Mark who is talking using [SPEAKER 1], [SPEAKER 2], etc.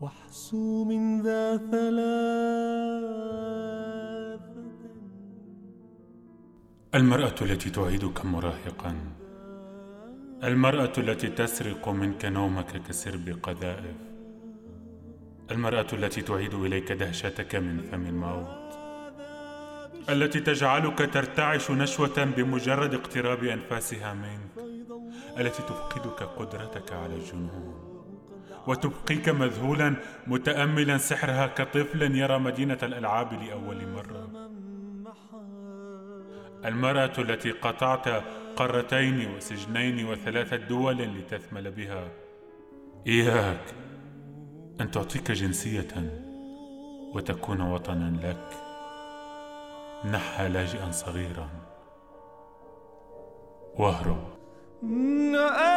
[SPEAKER 1] وحسوم ذا ثلاثة.
[SPEAKER 2] المرأة التي تعيدك مراهقا. المرأة التي تسرق منك نومك كسرب قذائف. المرأة التي تعيد إليك دهشتك من فم الموت. التي تجعلك ترتعش نشوة بمجرد اقتراب أنفاسها منك. التي تفقدك قدرتك على الجنون. وتبقيك مذهولا متاملا سحرها كطفل يرى مدينة الألعاب لأول مرة. المرأة التي قطعت قارتين وسجنين وثلاثه دول لتثمل بها. إياك أن تعطيك جنسية وتكون وطنا لك. نحى لاجئا صغيرا. واهرب.
[SPEAKER 1] نعم.